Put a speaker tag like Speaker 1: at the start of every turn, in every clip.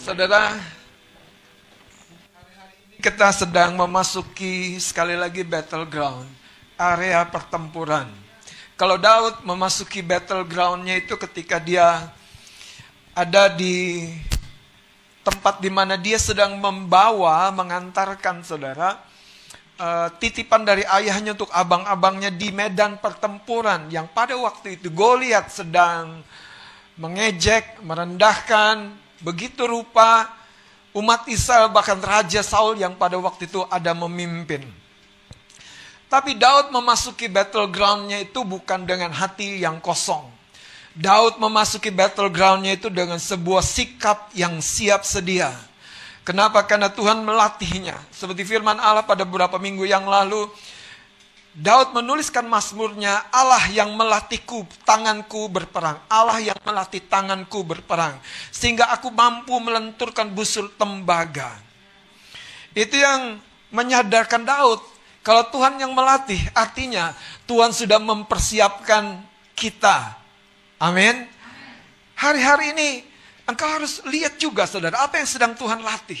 Speaker 1: Saudara, kita sedang memasuki sekali lagi battleground, area pertempuran. Kalau Daud memasuki battlegroundnya itu ketika dia ada di tempat di mana dia sedang membawa, mengantarkan saudara, uh, titipan dari ayahnya untuk abang-abangnya di medan pertempuran yang pada waktu itu Goliat sedang mengejek, merendahkan, begitu rupa umat Israel bahkan Raja Saul yang pada waktu itu ada memimpin. Tapi Daud memasuki battlegroundnya itu bukan dengan hati yang kosong. Daud memasuki battlegroundnya itu dengan sebuah sikap yang siap sedia. Kenapa? Karena Tuhan melatihnya. Seperti firman Allah pada beberapa minggu yang lalu, Daud menuliskan mazmurnya, Allah yang melatihku tanganku berperang. Allah yang melatih tanganku berperang. Sehingga aku mampu melenturkan busur tembaga. Itu yang menyadarkan Daud. Kalau Tuhan yang melatih, artinya Tuhan sudah mempersiapkan kita. Amin. Hari-hari ini engkau harus lihat juga saudara, apa yang sedang Tuhan latih.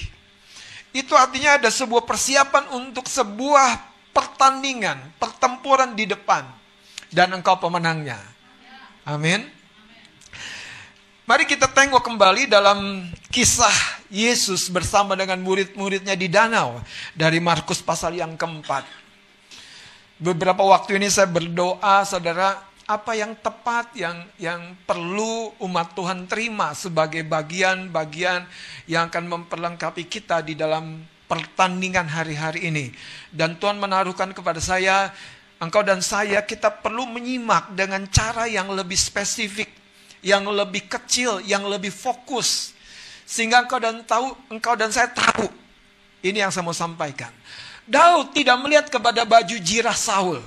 Speaker 1: Itu artinya ada sebuah persiapan untuk sebuah pertandingan, pertempuran di depan. Dan engkau pemenangnya. Amin. Mari kita tengok kembali dalam kisah Yesus bersama dengan murid-muridnya di danau. Dari Markus pasal yang keempat. Beberapa waktu ini saya berdoa, saudara, apa yang tepat yang yang perlu umat Tuhan terima sebagai bagian-bagian yang akan memperlengkapi kita di dalam pertandingan hari-hari ini. Dan Tuhan menaruhkan kepada saya, engkau dan saya kita perlu menyimak dengan cara yang lebih spesifik, yang lebih kecil, yang lebih fokus. Sehingga engkau dan tahu, engkau dan saya tahu. Ini yang saya mau sampaikan. Daud tidak melihat kepada baju jirah Saul.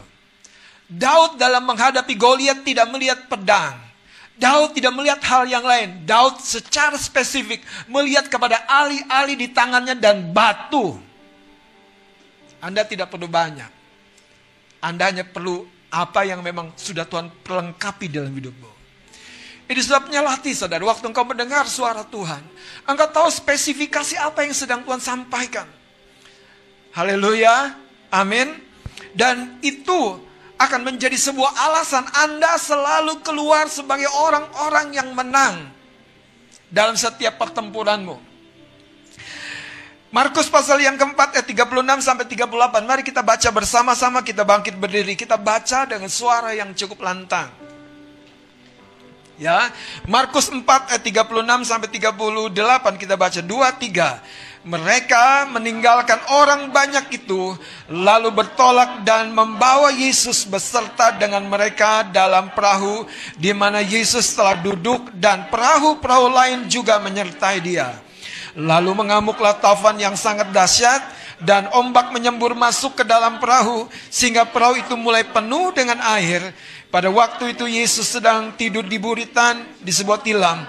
Speaker 1: Daud dalam menghadapi Goliat tidak melihat pedang. Daud tidak melihat hal yang lain. Daud secara spesifik melihat kepada ali-ali di tangannya dan batu. Anda tidak perlu banyak. Anda hanya perlu apa yang memang sudah Tuhan perlengkapi dalam hidupmu. Ini sebabnya latih saudara, waktu engkau mendengar suara Tuhan, engkau tahu spesifikasi apa yang sedang Tuhan sampaikan. Haleluya, amin. Dan itu akan menjadi sebuah alasan Anda selalu keluar sebagai orang-orang yang menang dalam setiap pertempuranmu. Markus pasal yang keempat ayat 36 sampai 38. Mari kita baca bersama-sama, kita bangkit berdiri. Kita baca dengan suara yang cukup lantang. Ya, Markus 4 ayat 36 sampai 38 kita baca 2 3. Mereka meninggalkan orang banyak itu, lalu bertolak dan membawa Yesus beserta dengan mereka dalam perahu, di mana Yesus telah duduk, dan perahu-perahu lain juga menyertai Dia. Lalu mengamuklah taufan yang sangat dahsyat, dan ombak menyembur masuk ke dalam perahu, sehingga perahu itu mulai penuh dengan air. Pada waktu itu Yesus sedang tidur di buritan di sebuah tilam.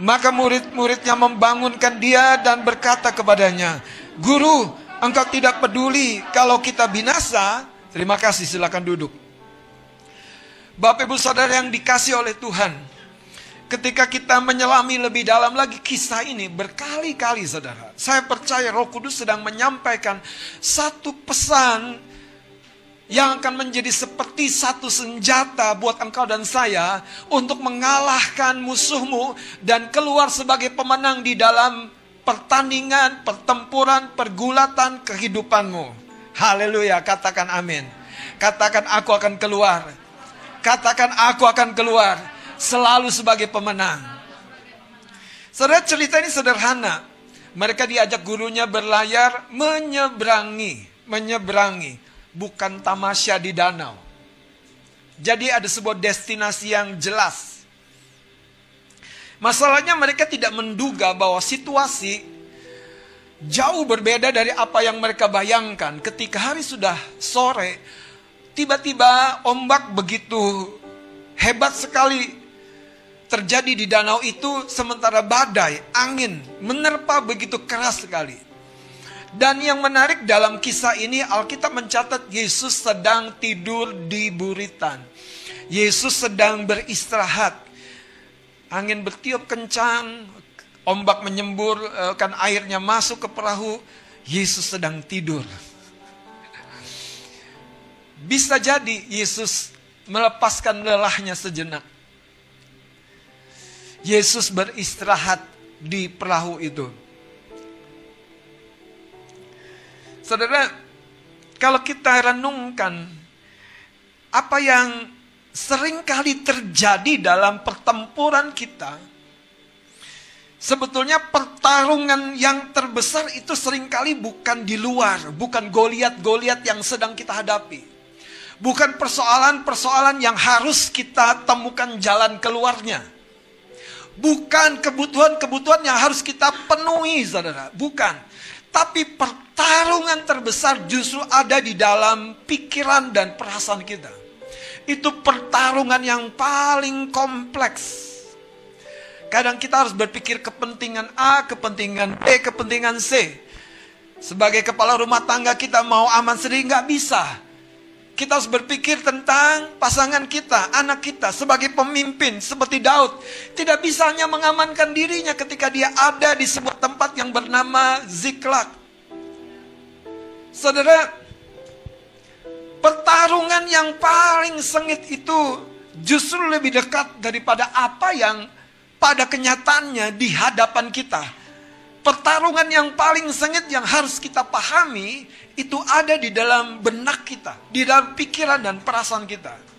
Speaker 1: Maka murid-muridnya membangunkan dia dan berkata kepadanya, Guru, engkau tidak peduli kalau kita binasa? Terima kasih, silakan duduk. Bapak ibu saudara yang dikasih oleh Tuhan, ketika kita menyelami lebih dalam lagi kisah ini berkali-kali saudara. Saya percaya roh kudus sedang menyampaikan satu pesan yang akan menjadi seperti satu senjata buat engkau dan saya untuk mengalahkan musuhmu dan keluar sebagai pemenang di dalam pertandingan, pertempuran, pergulatan kehidupanmu. Haleluya, katakan amin. Katakan aku akan keluar. Katakan aku akan keluar selalu sebagai pemenang. Saudara cerita ini sederhana. Mereka diajak gurunya berlayar menyeberangi, menyeberangi bukan tamasya di danau. Jadi ada sebuah destinasi yang jelas. Masalahnya mereka tidak menduga bahwa situasi jauh berbeda dari apa yang mereka bayangkan. Ketika hari sudah sore, tiba-tiba ombak begitu hebat sekali terjadi di danau itu sementara badai, angin menerpa begitu keras sekali. Dan yang menarik dalam kisah ini Alkitab mencatat Yesus sedang tidur di buritan. Yesus sedang beristirahat. Angin bertiup kencang, Ombak menyembur, eh, kan airnya masuk ke perahu. Yesus sedang tidur. Bisa jadi Yesus melepaskan lelahnya sejenak. Yesus beristirahat di perahu itu. Saudara, kalau kita renungkan apa yang sering kali terjadi dalam pertempuran kita, sebetulnya pertarungan yang terbesar itu sering kali bukan di luar, bukan Goliat-Goliat yang sedang kita hadapi. Bukan persoalan-persoalan yang harus kita temukan jalan keluarnya. Bukan kebutuhan-kebutuhan yang harus kita penuhi, saudara. Bukan. Tapi pertarungan terbesar justru ada di dalam pikiran dan perasaan kita. Itu pertarungan yang paling kompleks. Kadang kita harus berpikir kepentingan A, kepentingan B, kepentingan C. Sebagai kepala rumah tangga kita mau aman sendiri nggak bisa kita harus berpikir tentang pasangan kita, anak kita sebagai pemimpin seperti Daud. Tidak bisa hanya mengamankan dirinya ketika dia ada di sebuah tempat yang bernama Ziklag. Saudara, pertarungan yang paling sengit itu justru lebih dekat daripada apa yang pada kenyataannya di hadapan kita. Pertarungan yang paling sengit yang harus kita pahami itu ada di dalam benak kita, di dalam pikiran dan perasaan kita.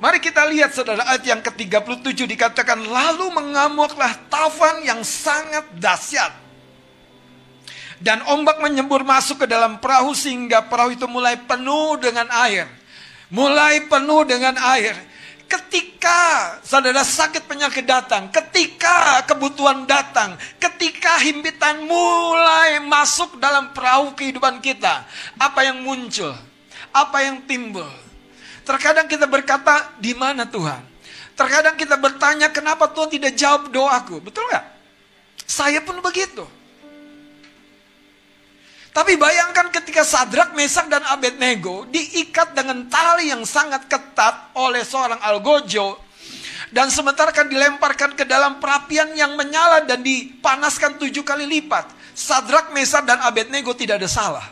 Speaker 1: Mari kita lihat saudara ayat yang ke-37 dikatakan lalu mengamuklah tafan yang sangat dahsyat. Dan ombak menyembur masuk ke dalam perahu sehingga perahu itu mulai penuh dengan air. Mulai penuh dengan air. Ketika saudara sakit penyakit datang, ketika kebutuhan datang, ketika himpitan mulai masuk dalam perahu kehidupan kita, apa yang muncul? Apa yang timbul? Terkadang kita berkata, di mana Tuhan? Terkadang kita bertanya, kenapa Tuhan tidak jawab doaku? Betul nggak? Saya pun begitu. Tapi bayangkan ketika Sadrak, Mesak, dan Abednego diikat dengan tali yang sangat ketat oleh seorang algojo. Dan sementara kan dilemparkan ke dalam perapian yang menyala dan dipanaskan tujuh kali lipat. Sadrak, Mesak, dan Abednego tidak ada salah.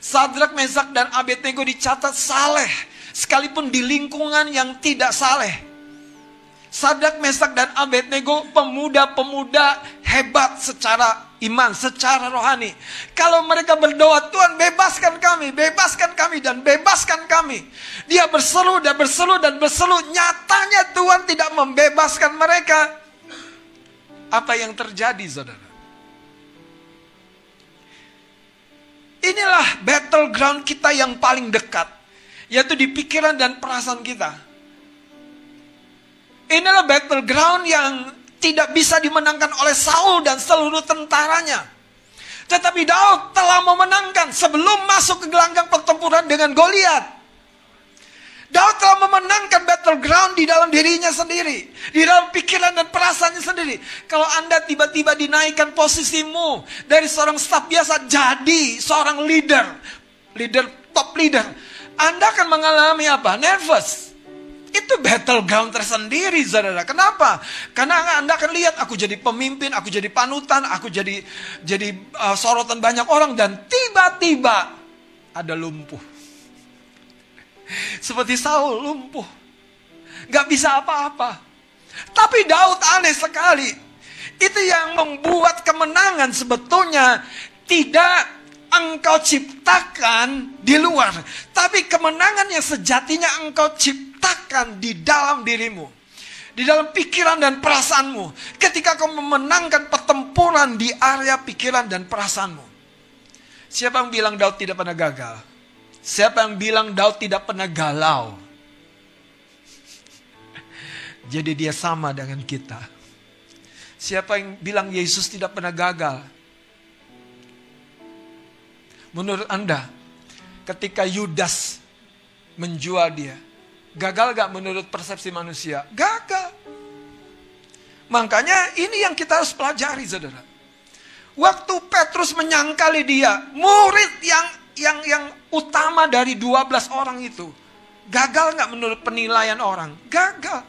Speaker 1: Sadrak, Mesak, dan Abednego dicatat saleh. Sekalipun di lingkungan yang tidak saleh. Sadrak, Mesak, dan Abednego pemuda-pemuda hebat secara iman, secara rohani. Kalau mereka berdoa, Tuhan bebaskan kami, bebaskan kami, dan bebaskan kami. Dia berseru dan berseru dan berseru. Nyatanya Tuhan tidak membebaskan mereka. Apa yang terjadi, saudara? Inilah battleground kita yang paling dekat. Yaitu di pikiran dan perasaan kita. Inilah battleground yang tidak bisa dimenangkan oleh Saul dan seluruh tentaranya. Tetapi Daud telah memenangkan sebelum masuk ke gelanggang pertempuran dengan Goliat. Daud telah memenangkan battleground di dalam dirinya sendiri. Di dalam pikiran dan perasaannya sendiri. Kalau Anda tiba-tiba dinaikkan posisimu dari seorang staf biasa jadi seorang leader. Leader, top leader. Anda akan mengalami apa? Nervous itu battleground tersendiri, saudara. Kenapa? Karena Anda akan lihat, aku jadi pemimpin, aku jadi panutan, aku jadi jadi uh, sorotan banyak orang, dan tiba-tiba ada lumpuh. Seperti Saul lumpuh. Gak bisa apa-apa. Tapi Daud aneh sekali. Itu yang membuat kemenangan sebetulnya tidak engkau ciptakan di luar. Tapi kemenangan yang sejatinya engkau ciptakan di dalam dirimu. Di dalam pikiran dan perasaanmu. Ketika kau memenangkan pertempuran di area pikiran dan perasaanmu. Siapa yang bilang Daud tidak pernah gagal? Siapa yang bilang Daud tidak pernah galau? Jadi dia sama dengan kita. Siapa yang bilang Yesus tidak pernah gagal? Menurut Anda, ketika Yudas menjual dia, gagal gak menurut persepsi manusia? Gagal. Makanya ini yang kita harus pelajari, saudara. Waktu Petrus menyangkali dia, murid yang yang yang utama dari 12 orang itu, gagal nggak menurut penilaian orang? Gagal.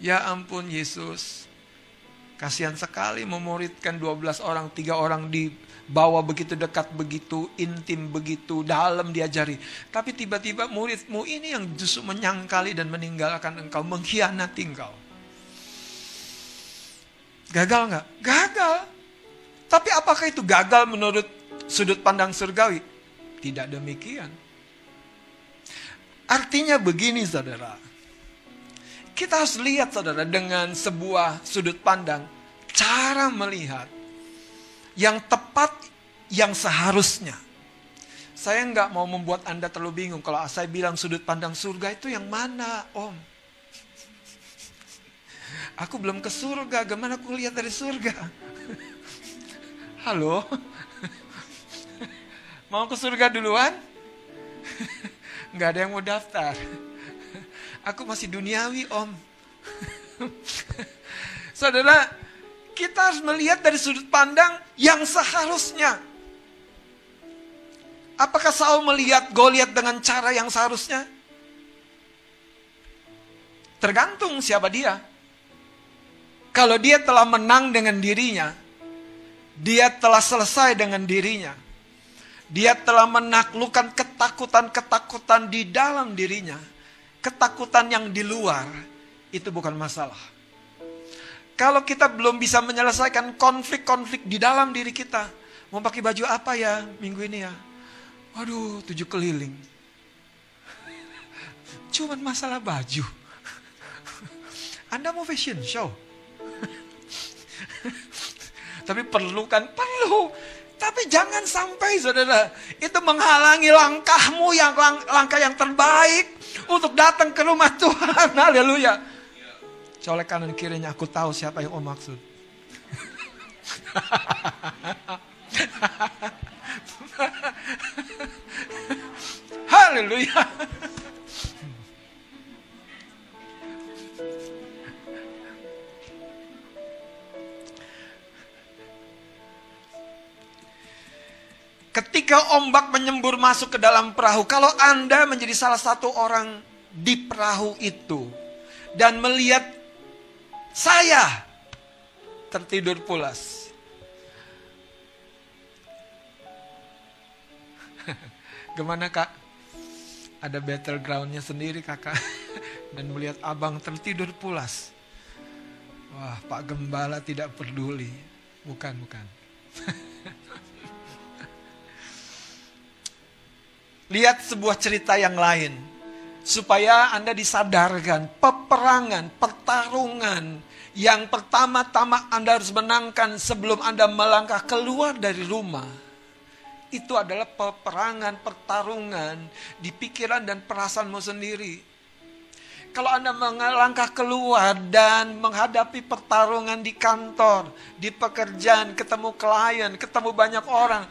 Speaker 1: Ya ampun Yesus. Kasihan sekali memuridkan 12 orang, tiga orang dibawa begitu dekat, begitu intim, begitu dalam diajari. Tapi tiba-tiba muridmu ini yang justru menyangkali dan meninggalkan engkau, mengkhianati engkau. Gagal nggak? Gagal. Tapi apakah itu gagal menurut sudut pandang surgawi? Tidak demikian. Artinya begini saudara. Kita harus lihat saudara dengan sebuah sudut pandang. Cara melihat. Yang tepat, yang seharusnya. Saya nggak mau membuat Anda terlalu bingung. Kalau saya bilang sudut pandang surga itu yang mana om? Aku belum ke surga, gimana aku lihat dari surga? Halo? Mau ke surga duluan? Nggak ada yang mau daftar. Aku masih duniawi om. Saudara, kita harus melihat dari sudut pandang yang seharusnya. Apakah Saul melihat Goliat dengan cara yang seharusnya? Tergantung siapa dia. Kalau dia telah menang dengan dirinya, dia telah selesai dengan dirinya. Dia telah menaklukkan ketakutan-ketakutan di dalam dirinya. Ketakutan yang di luar itu bukan masalah. Kalau kita belum bisa menyelesaikan konflik-konflik di dalam diri kita, mau pakai baju apa ya minggu ini ya? Waduh, tujuh keliling. Cuman masalah baju. Anda mau fashion show? Tapi perlu kan? Perlu. Tapi jangan sampai saudara, itu menghalangi langkahmu yang lang, langkah yang terbaik untuk datang ke rumah Tuhan. Haleluya. Colek kanan kirinya, aku tahu siapa yang om maksud. Haleluya. Ketika ombak menyembur masuk ke dalam perahu, kalau Anda menjadi salah satu orang di perahu itu dan melihat saya tertidur pulas. Gimana kak? Ada battlegroundnya sendiri kakak. Dan melihat abang tertidur pulas. Wah, Pak Gembala tidak peduli. Bukan, bukan. Lihat sebuah cerita yang lain. Supaya Anda disadarkan peperangan, pertarungan yang pertama-tama Anda harus menangkan sebelum Anda melangkah keluar dari rumah. Itu adalah peperangan, pertarungan di pikiran dan perasaanmu sendiri. Kalau Anda melangkah keluar dan menghadapi pertarungan di kantor, di pekerjaan, ketemu klien, ketemu banyak orang,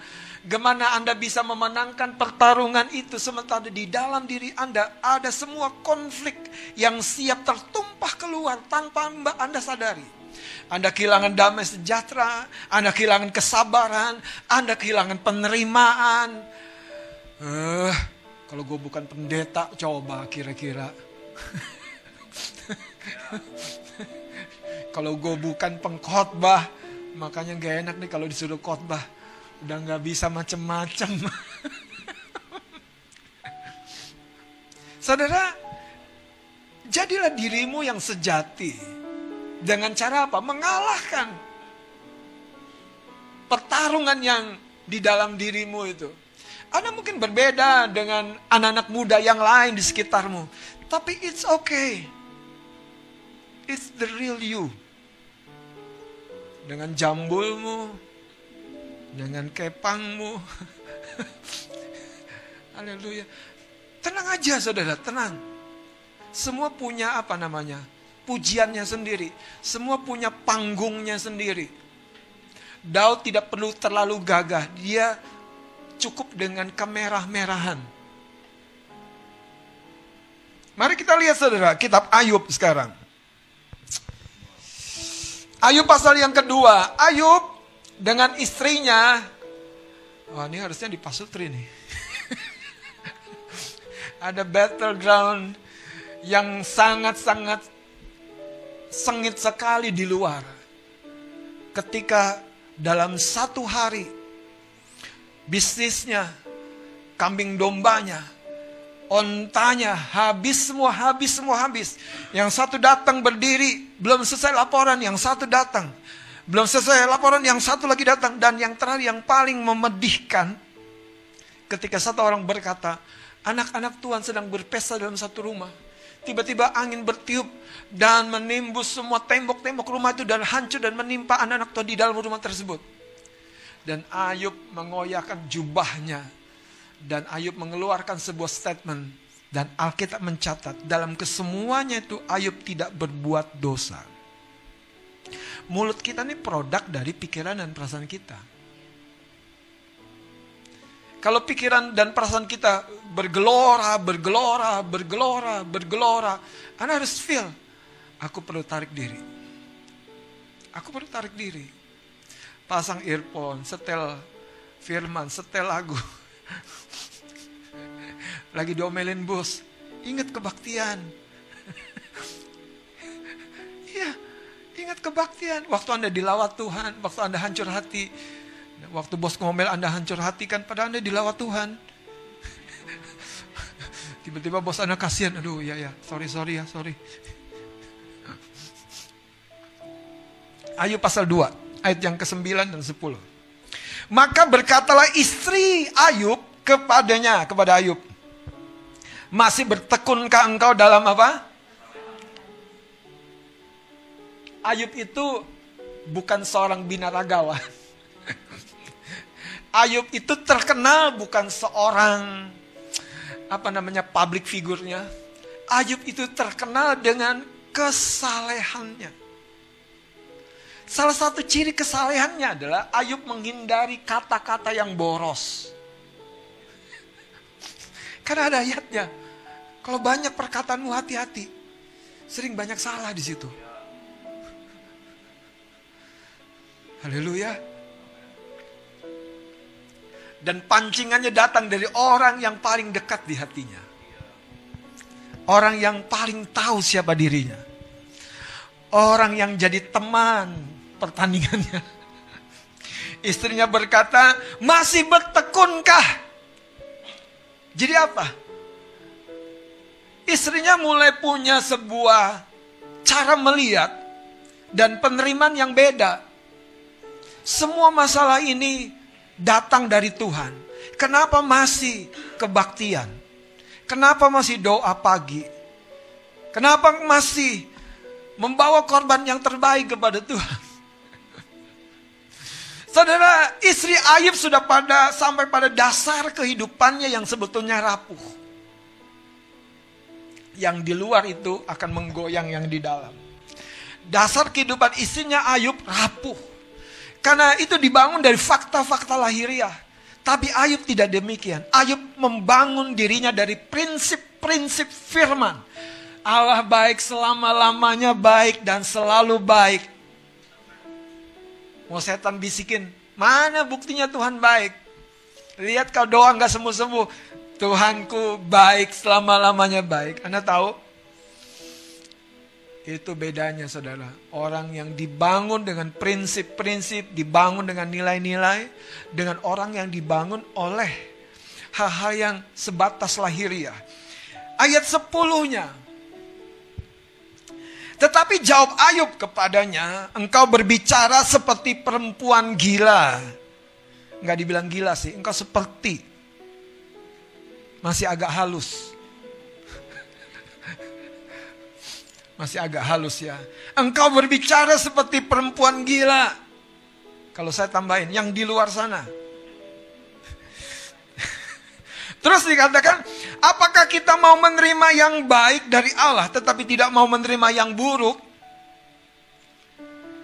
Speaker 1: Gimana Anda bisa memenangkan pertarungan itu sementara di dalam diri Anda ada semua konflik yang siap tertumpah keluar tanpa Anda sadari. Anda kehilangan damai sejahtera, Anda kehilangan kesabaran, Anda kehilangan penerimaan. Uh, kalau gue bukan pendeta, coba kira-kira. kalau gue bukan pengkhotbah, makanya gak enak nih kalau disuruh khotbah udah nggak bisa macem-macem. Saudara, jadilah dirimu yang sejati. Dengan cara apa? Mengalahkan pertarungan yang di dalam dirimu itu. Anda mungkin berbeda dengan anak-anak muda yang lain di sekitarmu. Tapi it's okay. It's the real you. Dengan jambulmu, dengan kepangmu. Haleluya. Tenang aja saudara, tenang. Semua punya apa namanya? Pujiannya sendiri. Semua punya panggungnya sendiri. Daud tidak perlu terlalu gagah. Dia cukup dengan kemerah-merahan. Mari kita lihat saudara, kitab Ayub sekarang. Ayub pasal yang kedua. Ayub dengan istrinya. Wah ini harusnya di Pasutri nih. Ada battleground yang sangat-sangat sengit sekali di luar. Ketika dalam satu hari bisnisnya, kambing dombanya, ontanya habis semua, habis semua, habis. Yang satu datang berdiri, belum selesai laporan, yang satu datang. Belum selesai laporan, yang satu lagi datang. Dan yang terakhir, yang paling memedihkan, ketika satu orang berkata, anak-anak Tuhan sedang berpesta dalam satu rumah. Tiba-tiba angin bertiup dan menimbus semua tembok-tembok rumah itu dan hancur dan menimpa anak-anak Tuhan di dalam rumah tersebut. Dan Ayub mengoyakkan jubahnya. Dan Ayub mengeluarkan sebuah statement. Dan Alkitab mencatat dalam kesemuanya itu Ayub tidak berbuat dosa. Mulut kita ini produk dari pikiran dan perasaan kita. Kalau pikiran dan perasaan kita bergelora, bergelora, bergelora, bergelora, Anda harus feel, aku perlu tarik diri. Aku perlu tarik diri. Pasang earphone, setel firman, setel lagu. Lagi diomelin bos, ingat kebaktian. Ingat kebaktian. Waktu Anda dilawat Tuhan, waktu Anda hancur hati, Waktu bos ngomel Anda hancur hati kan pada Anda dilawat Tuhan. Tiba-tiba bos Anda kasihan. Aduh ya ya, sorry sorry ya, sorry. Ayub pasal 2, ayat yang ke-9 dan 10. Maka berkatalah istri Ayub kepadanya, kepada Ayub. Masih bertekunkah engkau dalam apa? Ayub itu bukan seorang binaragawan. Ayub itu terkenal bukan seorang apa namanya public figurnya. Ayub itu terkenal dengan kesalehannya. Salah satu ciri kesalehannya adalah Ayub menghindari kata-kata yang boros. Karena ada ayatnya. Kalau banyak perkataanmu hati-hati. Sering banyak salah di situ. Haleluya. Dan pancingannya datang dari orang yang paling dekat di hatinya. Orang yang paling tahu siapa dirinya. Orang yang jadi teman pertandingannya. Istrinya berkata, masih bertekunkah? Jadi apa? Istrinya mulai punya sebuah cara melihat dan penerimaan yang beda. Semua masalah ini datang dari Tuhan. Kenapa masih kebaktian? Kenapa masih doa pagi? Kenapa masih membawa korban yang terbaik kepada Tuhan? Saudara, istri Ayub sudah pada sampai pada dasar kehidupannya yang sebetulnya rapuh. Yang di luar itu akan menggoyang yang di dalam. Dasar kehidupan istrinya Ayub rapuh. Karena itu dibangun dari fakta-fakta lahiriah. Tapi Ayub tidak demikian. Ayub membangun dirinya dari prinsip-prinsip firman. Allah baik selama-lamanya baik dan selalu baik. Mau setan bisikin, mana buktinya Tuhan baik? Lihat kau doa nggak sembuh-sembuh. Tuhanku baik selama-lamanya baik. Anda tahu? Itu bedanya saudara. Orang yang dibangun dengan prinsip-prinsip, dibangun dengan nilai-nilai, dengan orang yang dibangun oleh hal-hal yang sebatas lahiriah. Ayat sepuluhnya. Tetapi jawab Ayub kepadanya, engkau berbicara seperti perempuan gila. Enggak dibilang gila sih, engkau seperti. Masih agak halus. Masih agak halus ya. Engkau berbicara seperti perempuan gila. Kalau saya tambahin, yang di luar sana. Terus dikatakan, apakah kita mau menerima yang baik dari Allah tetapi tidak mau menerima yang buruk?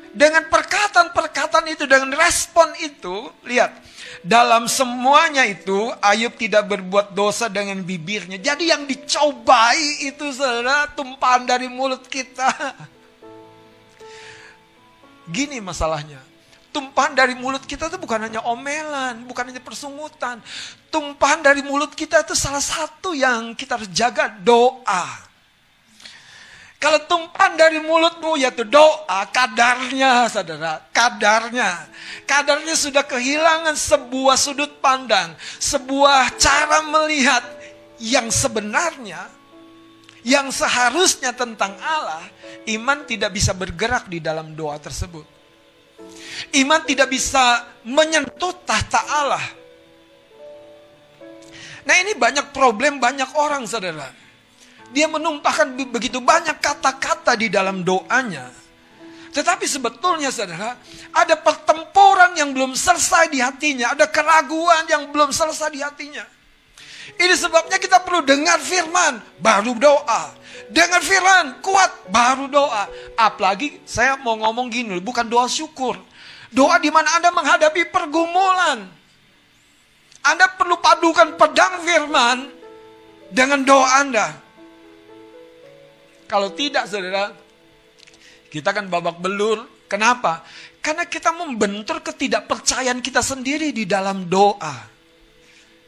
Speaker 1: Dengan perkataan-perkataan itu, dengan respon itu, lihat, dalam semuanya itu Ayub tidak berbuat dosa dengan bibirnya. Jadi yang dicobai itu saudara tumpahan dari mulut kita. Gini masalahnya. Tumpahan dari mulut kita itu bukan hanya omelan, bukan hanya persungutan. Tumpahan dari mulut kita itu salah satu yang kita harus jaga doa. Kalau tumpahan dari mulutmu yaitu doa, kadarnya saudara, kadarnya. Kadarnya sudah kehilangan sebuah sudut pandang, sebuah cara melihat yang sebenarnya, yang seharusnya tentang Allah, iman tidak bisa bergerak di dalam doa tersebut. Iman tidak bisa menyentuh tahta Allah. Nah ini banyak problem banyak orang saudara dia menumpahkan begitu banyak kata-kata di dalam doanya. Tetapi sebetulnya saudara, ada pertempuran yang belum selesai di hatinya. Ada keraguan yang belum selesai di hatinya. Ini sebabnya kita perlu dengar firman, baru doa. Dengar firman, kuat, baru doa. Apalagi saya mau ngomong gini, bukan doa syukur. Doa di mana Anda menghadapi pergumulan. Anda perlu padukan pedang firman dengan doa Anda. Kalau tidak saudara, kita akan babak belur. Kenapa? Karena kita membentur ketidakpercayaan kita sendiri di dalam doa.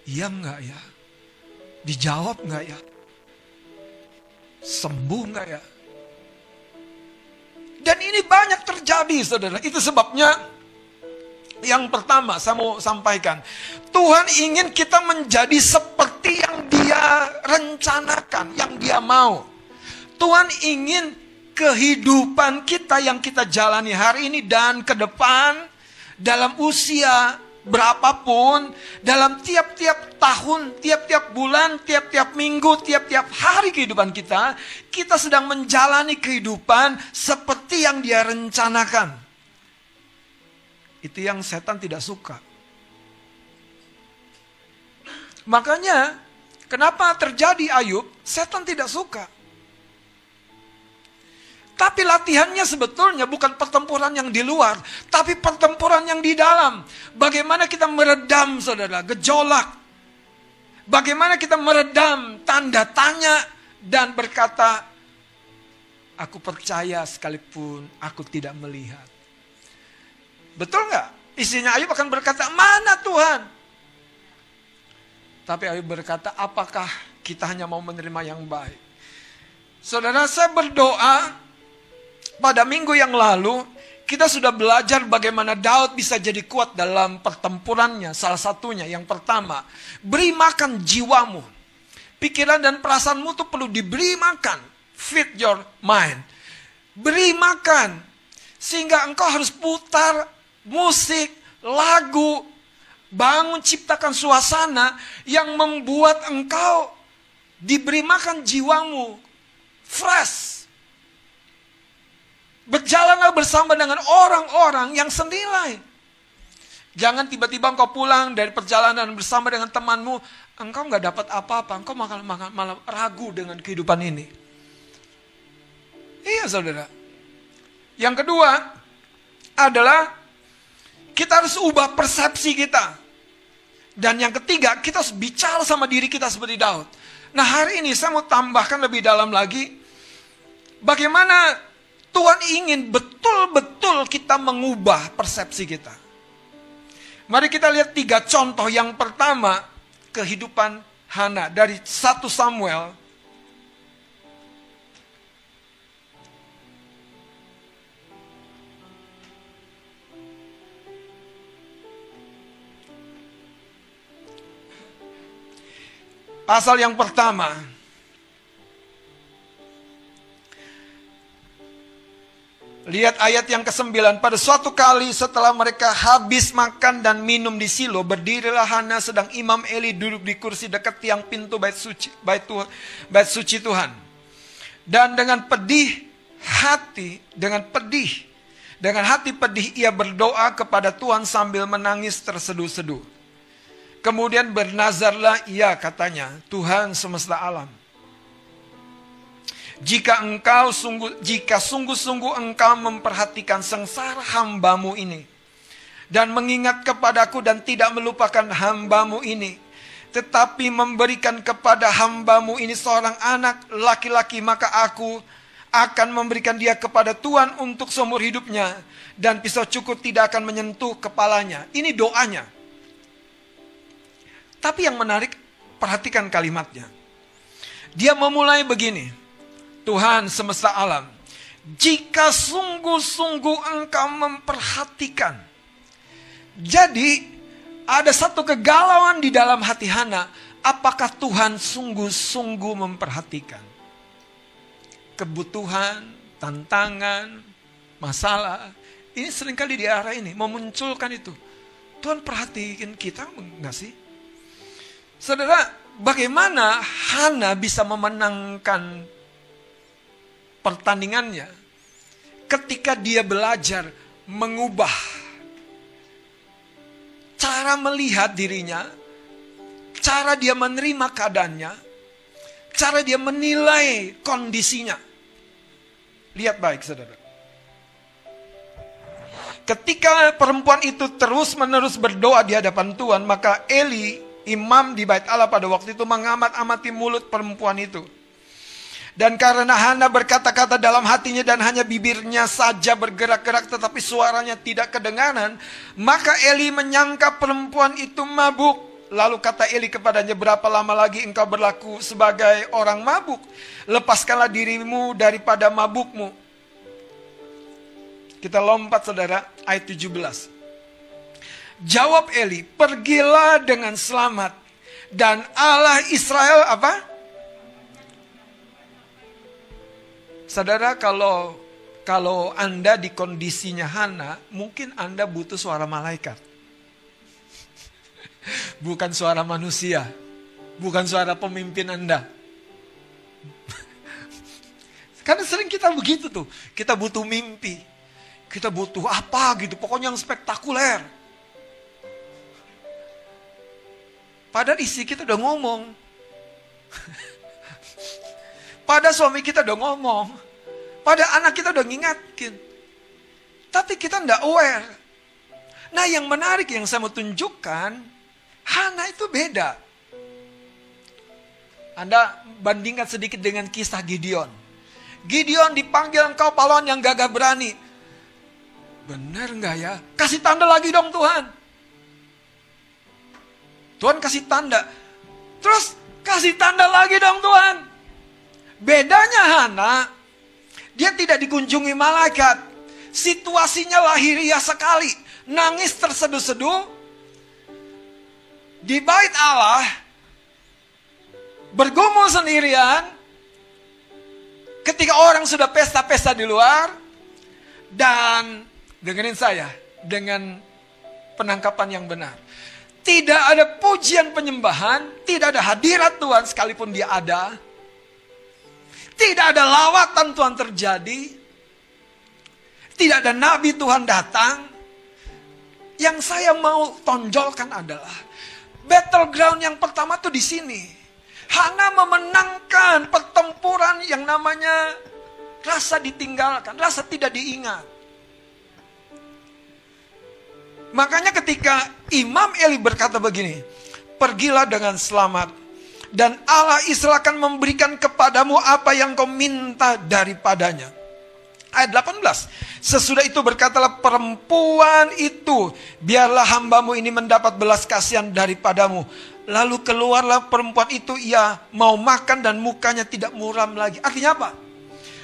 Speaker 1: Iya enggak ya? Dijawab enggak ya? Sembuh enggak ya? Dan ini banyak terjadi saudara. Itu sebabnya yang pertama saya mau sampaikan. Tuhan ingin kita menjadi seperti yang dia rencanakan, yang dia mau. Tuhan ingin kehidupan kita yang kita jalani hari ini dan ke depan dalam usia berapapun, dalam tiap-tiap tahun, tiap-tiap bulan, tiap-tiap minggu, tiap-tiap hari kehidupan kita, kita sedang menjalani kehidupan seperti yang dia rencanakan. Itu yang setan tidak suka. Makanya, kenapa terjadi Ayub? Setan tidak suka. Tapi latihannya sebetulnya bukan pertempuran yang di luar, tapi pertempuran yang di dalam. Bagaimana kita meredam, saudara, gejolak. Bagaimana kita meredam tanda tanya dan berkata, aku percaya sekalipun aku tidak melihat. Betul nggak? Isinya Ayub akan berkata, mana Tuhan? Tapi Ayub berkata, apakah kita hanya mau menerima yang baik? Saudara, saya berdoa pada minggu yang lalu kita sudah belajar bagaimana Daud bisa jadi kuat dalam pertempurannya. Salah satunya yang pertama, beri makan jiwamu. Pikiran dan perasaanmu itu perlu diberi makan. Feed your mind. Beri makan. Sehingga engkau harus putar musik, lagu, bangun ciptakan suasana yang membuat engkau diberi makan jiwamu. Fresh Berjalanlah bersama dengan orang-orang yang senilai. Jangan tiba-tiba engkau pulang dari perjalanan bersama dengan temanmu, engkau nggak dapat apa-apa, engkau malah, malah, malah ragu dengan kehidupan ini. Iya saudara. Yang kedua adalah kita harus ubah persepsi kita. Dan yang ketiga, kita harus bicara sama diri kita seperti Daud. Nah hari ini saya mau tambahkan lebih dalam lagi, bagaimana Tuhan ingin betul-betul kita mengubah persepsi kita. Mari kita lihat tiga contoh. Yang pertama, kehidupan Hana dari 1 Samuel Pasal yang pertama, Lihat ayat yang ke-9. Pada suatu kali setelah mereka habis makan dan minum di Silo, berdirilah Hana sedang Imam Eli duduk di kursi dekat tiang pintu bait suci, bait, Tuhan, bait suci Tuhan. Dan dengan pedih hati, dengan pedih, dengan hati pedih ia berdoa kepada Tuhan sambil menangis terseduh-seduh. Kemudian bernazarlah ia katanya, Tuhan semesta alam jika engkau sungguh jika sungguh-sungguh engkau memperhatikan sengsara hambamu ini dan mengingat kepadaku dan tidak melupakan hambamu ini tetapi memberikan kepada hambamu ini seorang anak laki-laki maka aku akan memberikan dia kepada Tuhan untuk seumur hidupnya dan pisau cukur tidak akan menyentuh kepalanya. Ini doanya. Tapi yang menarik, perhatikan kalimatnya. Dia memulai begini. Tuhan semesta alam, jika sungguh-sungguh engkau memperhatikan. Jadi ada satu kegalauan di dalam hati Hana, apakah Tuhan sungguh-sungguh memperhatikan? Kebutuhan, tantangan, masalah, ini sering kali di arah ini, memunculkan itu. Tuhan perhatikan kita enggak sih? Saudara, bagaimana Hana bisa memenangkan pertandingannya ketika dia belajar mengubah cara melihat dirinya, cara dia menerima keadaannya, cara dia menilai kondisinya. Lihat baik, saudara. Ketika perempuan itu terus-menerus berdoa di hadapan Tuhan, maka Eli, imam di bait Allah pada waktu itu mengamat-amati mulut perempuan itu. Dan karena Hana berkata-kata dalam hatinya dan hanya bibirnya saja bergerak-gerak tetapi suaranya tidak kedengaran, maka Eli menyangka perempuan itu mabuk. Lalu kata Eli kepadanya, berapa lama lagi engkau berlaku sebagai orang mabuk? Lepaskanlah dirimu daripada mabukmu. Kita lompat saudara, ayat 17. Jawab Eli, pergilah dengan selamat. Dan Allah Israel apa? Saudara kalau kalau Anda di kondisinya Hana, mungkin Anda butuh suara malaikat. Bukan suara manusia. Bukan suara pemimpin Anda. Karena sering kita begitu tuh. Kita butuh mimpi. Kita butuh apa gitu. Pokoknya yang spektakuler. Padahal isi kita udah ngomong. Pada suami kita udah ngomong. Pada anak kita udah ngingatkin. Tapi kita ndak aware. Nah yang menarik yang saya mau tunjukkan, Hana itu beda. Anda bandingkan sedikit dengan kisah Gideon. Gideon dipanggil engkau pahlawan yang gagah berani. Benar nggak ya? Kasih tanda lagi dong Tuhan. Tuhan kasih tanda. Terus kasih tanda lagi dong Tuhan. Bedanya Hana, dia tidak dikunjungi malaikat. Situasinya lahiriah sekali. Nangis terseduh-seduh. Di bait Allah. Bergumul sendirian. Ketika orang sudah pesta-pesta di luar. Dan dengerin saya. Dengan penangkapan yang benar. Tidak ada pujian penyembahan. Tidak ada hadirat Tuhan sekalipun dia ada tidak ada lawatan Tuhan terjadi. Tidak ada nabi Tuhan datang. Yang saya mau tonjolkan adalah battleground yang pertama tuh di sini. Hana memenangkan pertempuran yang namanya rasa ditinggalkan, rasa tidak diingat. Makanya ketika Imam Eli berkata begini, pergilah dengan selamat dan Allah Israel akan memberikan kepadamu apa yang kau minta daripadanya. Ayat 18. Sesudah itu berkatalah perempuan itu, biarlah hambamu ini mendapat belas kasihan daripadamu. Lalu keluarlah perempuan itu, ia mau makan dan mukanya tidak muram lagi. Artinya apa?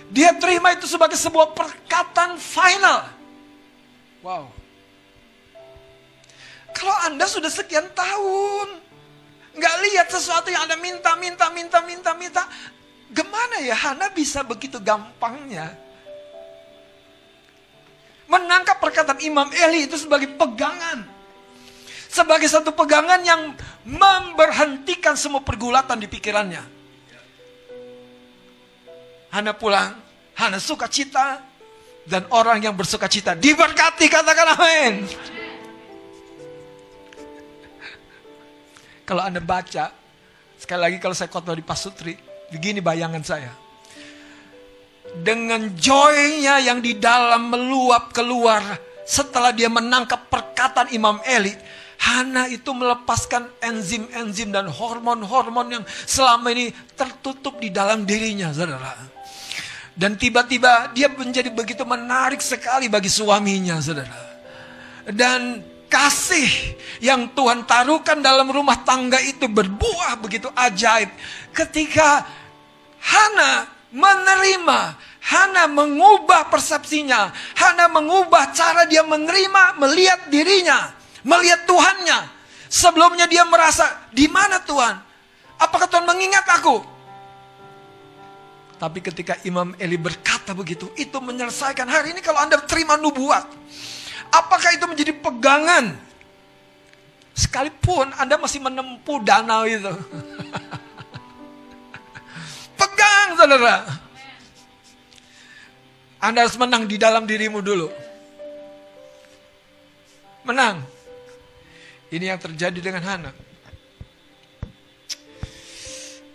Speaker 1: Dia terima itu sebagai sebuah perkataan final. Wow. Kalau Anda sudah sekian tahun nggak lihat sesuatu yang Anda minta, minta, minta, minta, minta. Gimana ya Hana bisa begitu gampangnya? Menangkap perkataan Imam Eli itu sebagai pegangan. Sebagai satu pegangan yang memberhentikan semua pergulatan di pikirannya. Hana pulang, Hana suka cita, dan orang yang bersuka cita diberkati katakan amin. Kalau Anda baca, sekali lagi kalau saya khotbah di Pasutri, begini bayangan saya. Dengan joynya yang di dalam meluap keluar setelah dia menangkap perkataan Imam Eli, Hana itu melepaskan enzim-enzim dan hormon-hormon yang selama ini tertutup di dalam dirinya, saudara. Dan tiba-tiba dia menjadi begitu menarik sekali bagi suaminya, saudara. Dan kasih yang Tuhan taruhkan dalam rumah tangga itu berbuah begitu ajaib. Ketika Hana menerima. Hana mengubah persepsinya. Hana mengubah cara dia menerima, melihat dirinya, melihat Tuhannya. Sebelumnya dia merasa, di mana Tuhan? Apakah Tuhan mengingat aku? Tapi ketika Imam Eli berkata begitu, itu menyelesaikan hari ini kalau Anda terima nubuat. Apakah itu menjadi pegangan? Sekalipun Anda masih menempuh danau itu. Pegang saudara. Anda harus menang di dalam dirimu dulu. Menang. Ini yang terjadi dengan Hana.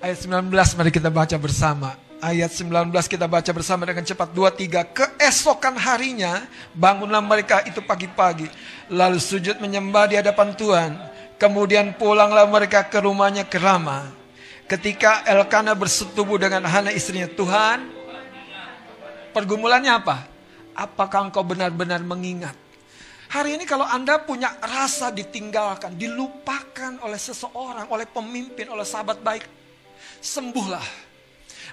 Speaker 1: Ayat 19 mari kita baca bersama. Ayat 19 kita baca bersama dengan cepat. Dua, tiga. Keesokan harinya bangunlah mereka itu pagi-pagi. Lalu sujud menyembah di hadapan Tuhan. Kemudian pulanglah mereka ke rumahnya ke Ramah Ketika Elkana bersetubuh dengan Hana istrinya, Tuhan, pergumulannya apa? Apakah engkau benar-benar mengingat? Hari ini kalau Anda punya rasa ditinggalkan, dilupakan oleh seseorang, oleh pemimpin, oleh sahabat baik, sembuhlah.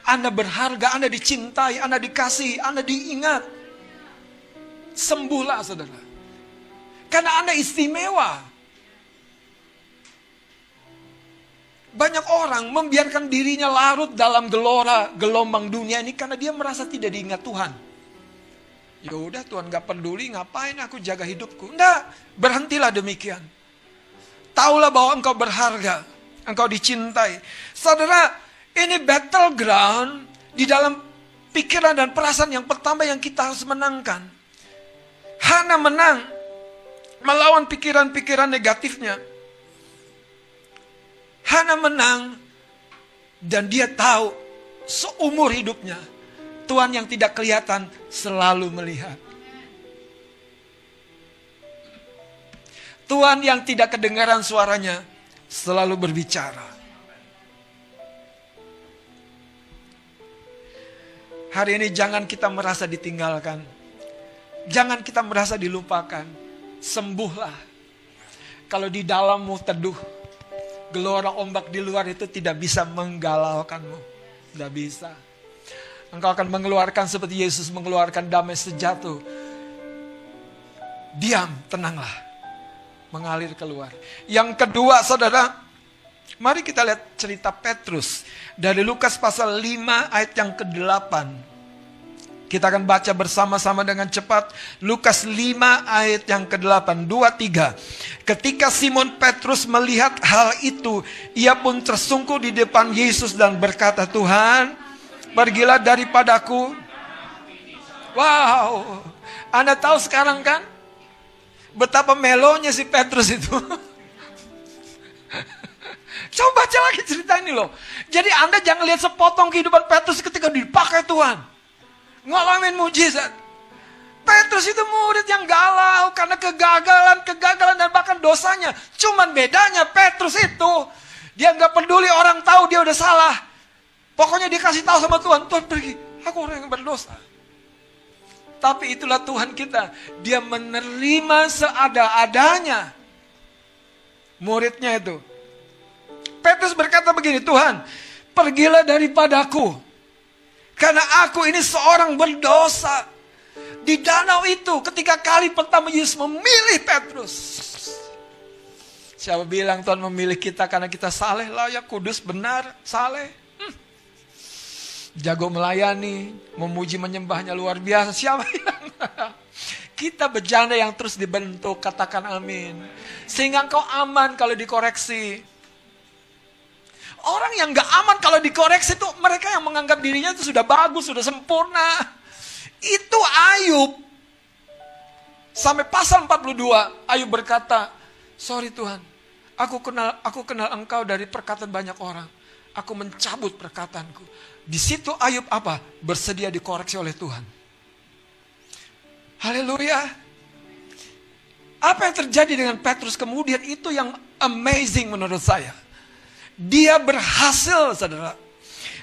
Speaker 1: Anda berharga, Anda dicintai, Anda dikasih, Anda diingat. Sembuhlah saudara. Karena Anda istimewa. Banyak orang membiarkan dirinya larut dalam gelora gelombang dunia ini karena dia merasa tidak diingat Tuhan. Ya udah Tuhan gak peduli ngapain aku jaga hidupku. Enggak, berhentilah demikian. Taulah bahwa engkau berharga, engkau dicintai. Saudara, ini battleground di dalam pikiran dan perasaan yang pertama yang kita harus menangkan. Hana menang melawan pikiran-pikiran negatifnya. Hana menang dan dia tahu seumur hidupnya Tuhan yang tidak kelihatan selalu melihat. Tuhan yang tidak kedengaran suaranya selalu berbicara. Hari ini jangan kita merasa ditinggalkan. Jangan kita merasa dilupakan. Sembuhlah. Kalau di dalammu teduh, gelora ombak di luar itu tidak bisa menggalaukanmu. Tidak bisa. Engkau akan mengeluarkan seperti Yesus mengeluarkan damai sejatuh. Diam, tenanglah. Mengalir keluar. Yang kedua saudara, mari kita lihat cerita Petrus. Dari Lukas pasal 5 ayat yang ke-8. Kita akan baca bersama-sama dengan cepat. Lukas 5 ayat yang ke-8. 2, 3. Ketika Simon Petrus melihat hal itu, ia pun tersungkur di depan Yesus dan berkata, Tuhan, pergilah daripadaku. Wow, Anda tahu sekarang kan? Betapa melonya si Petrus itu. Coba baca lagi cerita ini loh. Jadi Anda jangan lihat sepotong kehidupan Petrus ketika dipakai Tuhan ngalamin mujizat. Petrus itu murid yang galau karena kegagalan, kegagalan dan bahkan dosanya. Cuman bedanya Petrus itu dia nggak peduli orang tahu dia udah salah. Pokoknya dia kasih tahu sama Tuhan, Tuhan pergi, aku orang yang berdosa. Tapi itulah Tuhan kita, dia menerima seada-adanya. Muridnya itu. Petrus berkata begini, Tuhan, pergilah daripadaku karena aku ini seorang berdosa. Di danau itu ketika kali pertama Yesus memilih Petrus. Siapa bilang Tuhan memilih kita karena kita saleh, layak, kudus, benar, saleh. Hmm. Jago melayani, memuji menyembahnya luar biasa. Siapa yang kita berjanda yang terus dibentuk, katakan amin. Sehingga engkau aman kalau dikoreksi. Orang yang gak aman kalau dikoreksi itu mereka yang menganggap dirinya itu sudah bagus, sudah sempurna. Itu Ayub. Sampai pasal 42, Ayub berkata, "Sorry Tuhan, aku kenal aku kenal engkau dari perkataan banyak orang. Aku mencabut perkataanku." Di situ Ayub apa? Bersedia dikoreksi oleh Tuhan. Haleluya. Apa yang terjadi dengan Petrus kemudian itu yang amazing menurut saya. Dia berhasil, saudara.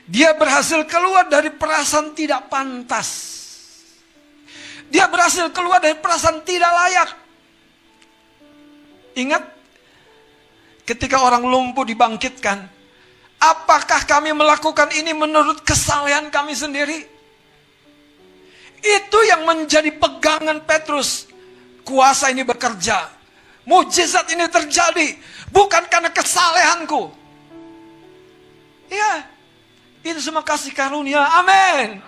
Speaker 1: Dia berhasil keluar dari perasaan tidak pantas. Dia berhasil keluar dari perasaan tidak layak. Ingat, ketika orang lumpuh dibangkitkan, Apakah kami melakukan ini menurut kesalahan kami sendiri? Itu yang menjadi pegangan Petrus. Kuasa ini bekerja. Mujizat ini terjadi. Bukan karena kesalehanku. Ya, itu semua kasih karunia. Amin.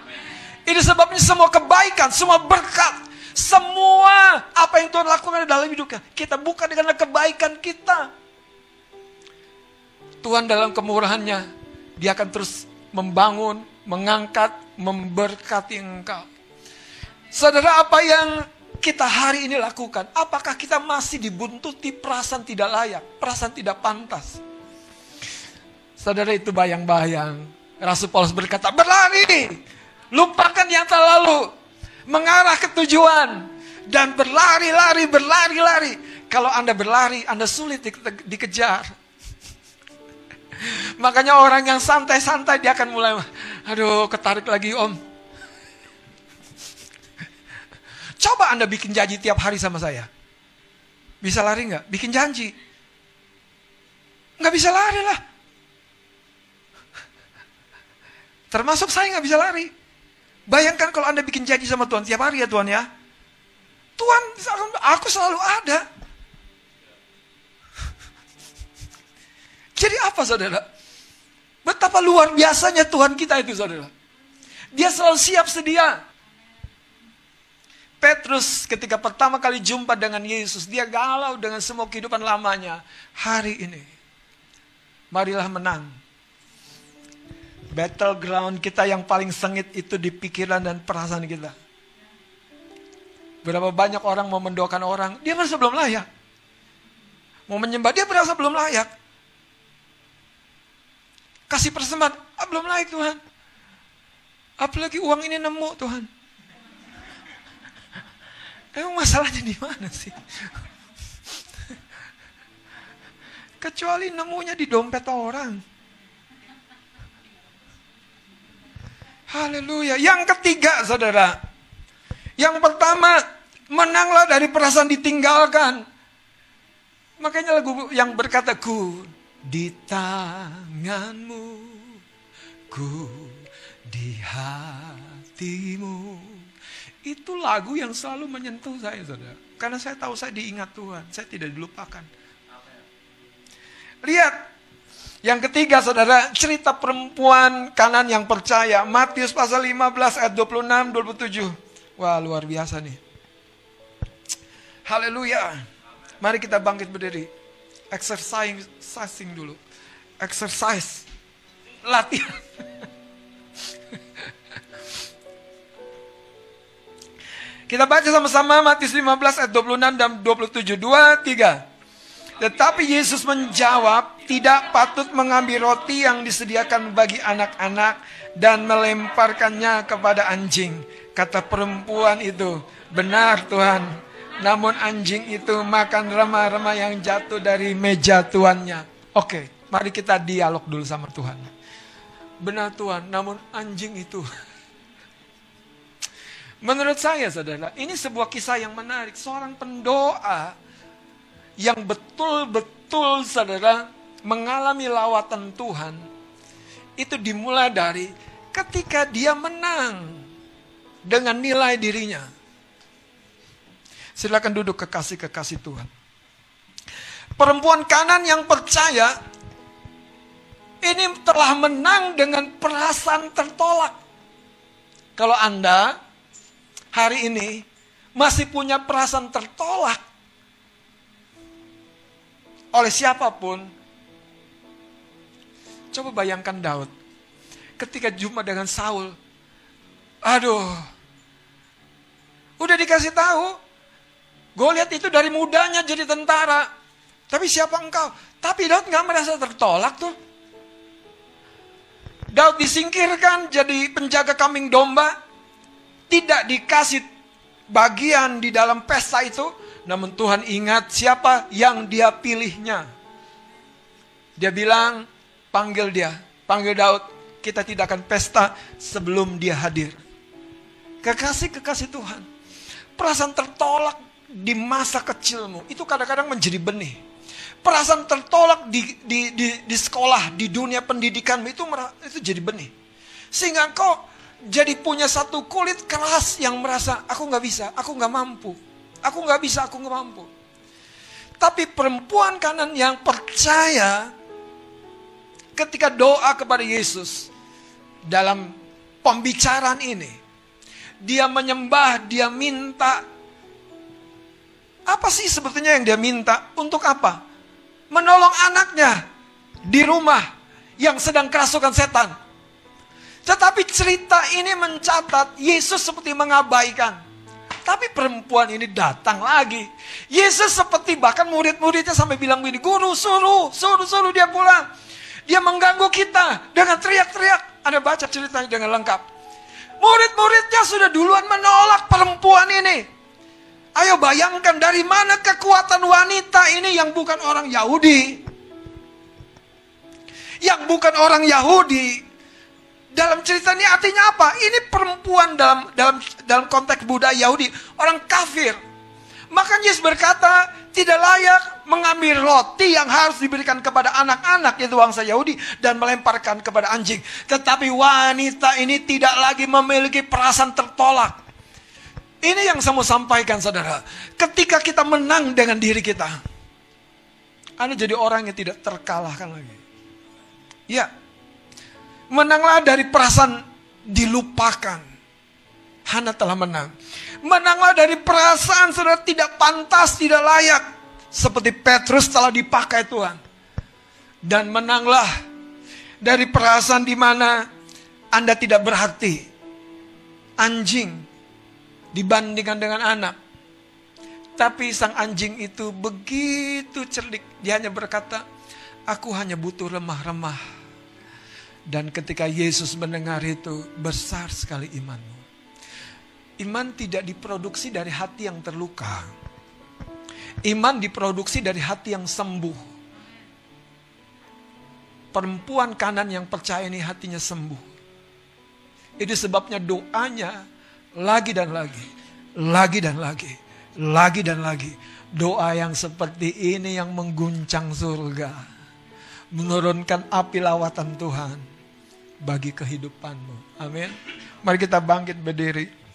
Speaker 1: Ini sebabnya semua kebaikan, semua berkat, semua apa yang Tuhan lakukan dalam hidupnya. Kita bukan karena kebaikan kita. Tuhan dalam kemurahannya, dia akan terus membangun, mengangkat, memberkati engkau. Saudara, apa yang kita hari ini lakukan? Apakah kita masih dibuntuti perasaan tidak layak, perasaan tidak pantas? Saudara itu bayang-bayang. Rasul Paulus berkata, berlari, lupakan yang terlalu, mengarah ke tujuan, dan berlari-lari, berlari-lari. Kalau Anda berlari, Anda sulit dikejar. Makanya orang yang santai-santai dia akan mulai, aduh ketarik lagi om. Coba Anda bikin janji tiap hari sama saya. Bisa lari nggak? Bikin janji. Nggak bisa lari lah. Termasuk saya nggak bisa lari. Bayangkan kalau Anda bikin janji sama Tuhan tiap hari ya Tuhan ya. Tuhan, aku selalu ada. Jadi apa saudara? Betapa luar biasanya Tuhan kita itu saudara. Dia selalu siap sedia. Petrus ketika pertama kali jumpa dengan Yesus, dia galau dengan semua kehidupan lamanya. Hari ini, marilah menang. Battleground kita yang paling sengit itu di pikiran dan perasaan kita. Berapa banyak orang mau mendoakan orang, dia merasa belum layak. Mau menyembah, dia merasa belum layak. Kasih persembahan, ah, belum layak Tuhan. Apalagi uang ini nemu Tuhan. Emang masalahnya di mana sih? Kecuali nemunya di dompet orang. Haleluya. Yang ketiga, saudara. Yang pertama, menanglah dari perasaan ditinggalkan. Makanya lagu yang berkata, ku di tanganmu, ku di hatimu. Itu lagu yang selalu menyentuh saya, saudara. Karena saya tahu saya diingat Tuhan, saya tidak dilupakan. Lihat, yang ketiga saudara, cerita perempuan kanan yang percaya. Matius pasal 15 ayat 26, 27. Wah luar biasa nih. Haleluya. Mari kita bangkit berdiri exercising dulu. Exercise. Latihan. Kita baca sama-sama Matius 15 ayat 26 dan 27. 2, 3. Tetapi Yesus menjawab, tidak patut mengambil roti yang disediakan bagi anak-anak dan melemparkannya kepada anjing. Kata perempuan itu, benar Tuhan, namun anjing itu makan remah-remah yang jatuh dari meja tuannya. Oke, mari kita dialog dulu sama Tuhan. Benar Tuhan, namun anjing itu. Menurut saya saudara, ini sebuah kisah yang menarik. Seorang pendoa yang betul-betul saudara mengalami lawatan Tuhan. Itu dimulai dari ketika dia menang dengan nilai dirinya. Silakan duduk kekasih-kekasih Tuhan. Perempuan kanan yang percaya ini telah menang dengan perasaan tertolak. Kalau Anda hari ini masih punya perasaan tertolak oleh siapa pun, coba bayangkan Daud ketika jumpa dengan Saul. Aduh, udah dikasih tahu Goliat itu dari mudanya jadi tentara. Tapi siapa engkau? Tapi Daud nggak merasa tertolak tuh. Daud disingkirkan jadi penjaga kambing domba. Tidak dikasih bagian di dalam pesta itu. Namun Tuhan ingat siapa yang dia pilihnya. Dia bilang, panggil dia. Panggil Daud. Kita tidak akan pesta sebelum dia hadir. Kekasih-kekasih Tuhan. Perasaan tertolak di masa kecilmu itu kadang-kadang menjadi benih. perasaan tertolak di, di, di, di sekolah, di dunia pendidikan itu itu jadi benih. Sehingga kau jadi punya satu kulit keras yang merasa aku nggak bisa, aku nggak mampu, aku nggak bisa, aku nggak mampu. Tapi perempuan kanan yang percaya ketika doa kepada Yesus dalam pembicaraan ini, dia menyembah, dia minta. Apa sih sebetulnya yang dia minta? Untuk apa? Menolong anaknya di rumah yang sedang kerasukan setan. Tetapi cerita ini mencatat Yesus seperti mengabaikan. Tapi perempuan ini datang lagi. Yesus seperti bahkan murid-muridnya sampai bilang begini, guru suruh, suruh, suruh dia pulang. Dia mengganggu kita dengan teriak-teriak. Anda baca ceritanya dengan lengkap. Murid-muridnya sudah duluan menolak perempuan ini. Ayo bayangkan dari mana kekuatan wanita ini yang bukan orang Yahudi. Yang bukan orang Yahudi dalam cerita ini artinya apa? Ini perempuan dalam dalam dalam konteks budaya Yahudi, orang kafir. Maka Yesus berkata, tidak layak mengambil roti yang harus diberikan kepada anak-anak yaitu bangsa Yahudi dan melemparkan kepada anjing. Tetapi wanita ini tidak lagi memiliki perasaan tertolak. Ini yang saya mau sampaikan saudara. Ketika kita menang dengan diri kita. Anda jadi orang yang tidak terkalahkan lagi. Ya, Menanglah dari perasaan dilupakan. Hana telah menang. Menanglah dari perasaan saudara tidak pantas, tidak layak. Seperti Petrus telah dipakai Tuhan. Dan menanglah dari perasaan di mana Anda tidak berarti. Anjing dibandingkan dengan anak. Tapi sang anjing itu begitu cerdik. Dia hanya berkata, aku hanya butuh remah-remah dan ketika Yesus mendengar itu, besar sekali imanmu. Iman tidak diproduksi dari hati yang terluka. Iman diproduksi dari hati yang sembuh. Perempuan kanan yang percaya ini hatinya sembuh. Itu sebabnya doanya lagi dan lagi, lagi dan lagi, lagi dan lagi. Doa yang seperti ini yang mengguncang surga. Menurunkan api lawatan Tuhan bagi kehidupanmu. Amin. Mari kita bangkit berdiri.